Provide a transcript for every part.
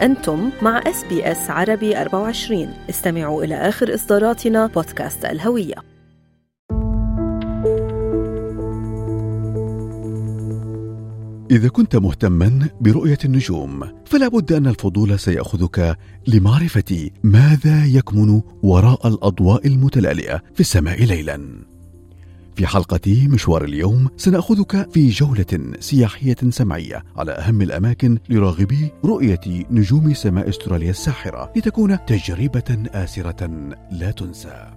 أنتم مع إس بي إس عربي 24 استمعوا إلى آخر إصداراتنا بودكاست الهوية. إذا كنت مهتما برؤية النجوم فلا بد أن الفضول سيأخذك لمعرفة ماذا يكمن وراء الأضواء المتلالئة في السماء ليلا. في حلقة مشوار اليوم سنأخذك في جولة سياحية سمعية على أهم الأماكن لراغبي رؤية نجوم سماء أستراليا الساحرة لتكون تجربة آسرة لا تنسى.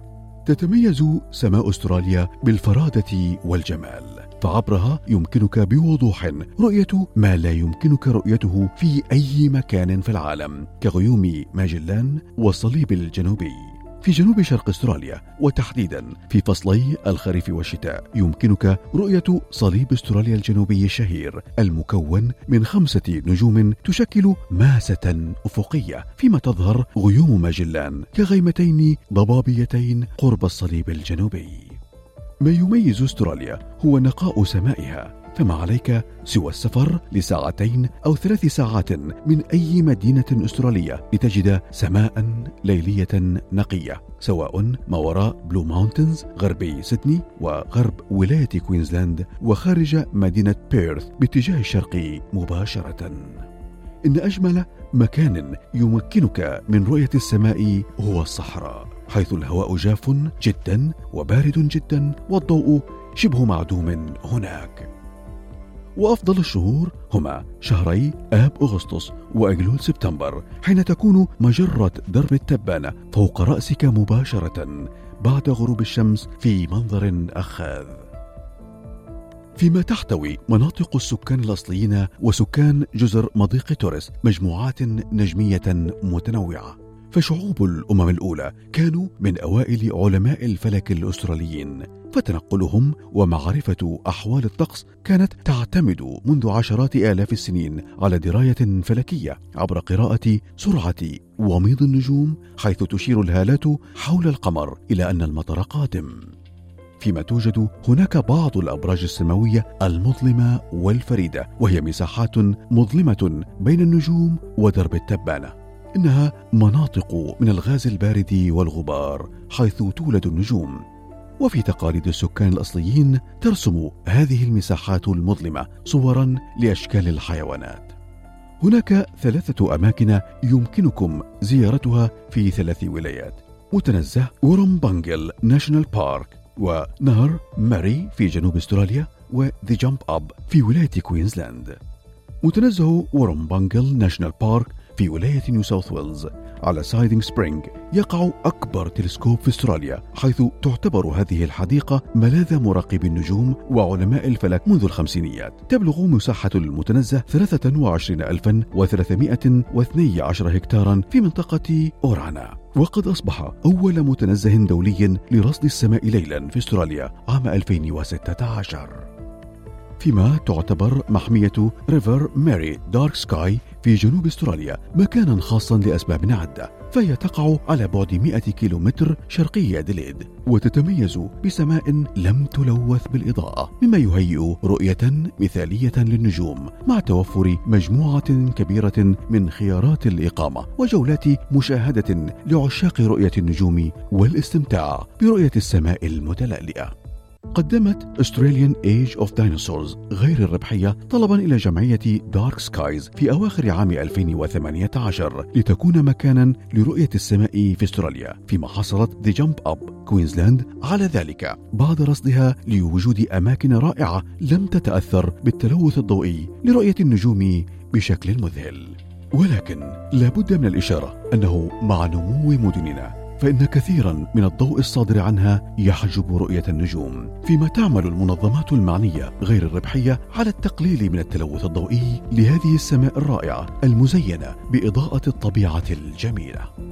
تتميز سماء أستراليا بالفرادة والجمال فعبرها يمكنك بوضوح رؤية ما لا يمكنك رؤيته في أي مكان في العالم كغيوم ماجلان والصليب الجنوبي في جنوب شرق استراليا وتحديدا في فصلي الخريف والشتاء يمكنك رؤية صليب استراليا الجنوبي الشهير المكون من خمسة نجوم تشكل ماسة أفقية فيما تظهر غيوم ماجلان كغيمتين ضبابيتين قرب الصليب الجنوبي. ما يميز استراليا هو نقاء سمائها فما عليك سوى السفر لساعتين أو ثلاث ساعات من أي مدينة أسترالية لتجد سماء ليلية نقية سواء ما وراء بلو ماونتنز غربي سيدني وغرب ولاية كوينزلاند وخارج مدينة بيرث باتجاه الشرق مباشرة. إن أجمل مكان يمكنك من رؤية السماء هو الصحراء حيث الهواء جاف جدا وبارد جدا والضوء شبه معدوم هناك. وأفضل الشهور هما شهري آب أغسطس وأجلول سبتمبر حين تكون مجرة درب التبانة فوق رأسك مباشرة بعد غروب الشمس في منظر أخاذ. فيما تحتوي مناطق السكان الأصليين وسكان جزر مضيق توريس مجموعات نجمية متنوعة. فشعوب الأمم الأولى كانوا من أوائل علماء الفلك الأستراليين فتنقلهم ومعرفة أحوال الطقس كانت تعتمد منذ عشرات آلاف السنين على دراية فلكية عبر قراءة سرعة وميض النجوم حيث تشير الهالات حول القمر إلى أن المطر قادم. فيما توجد هناك بعض الأبراج السماوية المظلمة والفريدة وهي مساحات مظلمة بين النجوم ودرب التبانة. إنها مناطق من الغاز البارد والغبار حيث تولد النجوم. وفي تقاليد السكان الأصليين ترسم هذه المساحات المظلمة صورا لأشكال الحيوانات. هناك ثلاثة أماكن يمكنكم زيارتها في ثلاث ولايات. متنزه ورمبانجل National Park. ونهر ماري في جنوب استراليا و The Jump Up في ولاية كوينزلاند. متنزه ورمبانجل National Park في ولاية نيو ساوث ويلز على سايدنج سبرينغ يقع أكبر تلسكوب في أستراليا حيث تعتبر هذه الحديقة ملاذ مراقبي النجوم وعلماء الفلك منذ الخمسينيات. تبلغ مساحة المتنزه 23312 هكتارا في منطقة أورانا. وقد أصبح أول متنزه دولي لرصد السماء ليلا في أستراليا عام 2016 فيما تعتبر محمية ريفر ماري دارك سكاي في جنوب أستراليا مكانا خاصا لأسباب عدة فهي تقع على بعد 100 كيلومتر شرقي أديليد وتتميز بسماء لم تلوث بالإضاءة مما يهيئ رؤية مثالية للنجوم مع توفر مجموعة كبيرة من خيارات الإقامة وجولات مشاهدة لعشاق رؤية النجوم والاستمتاع برؤية السماء المتلألئة قدمت Australian Age of Dinosaurs غير الربحية طلبا إلى جمعية دارك سكايز في أواخر عام 2018 لتكون مكانا لرؤية السماء في أستراليا فيما حصلت The Jump Up كوينزلاند على ذلك بعد رصدها لوجود أماكن رائعة لم تتأثر بالتلوث الضوئي لرؤية النجوم بشكل مذهل. ولكن لابد من الإشارة أنه مع نمو مدننا. فإن كثيرا من الضوء الصادر عنها يحجب رؤية النجوم فيما تعمل المنظمات المعنية غير الربحية على التقليل من التلوث الضوئي لهذه السماء الرائعة المزينة بإضاءة الطبيعة الجميلة.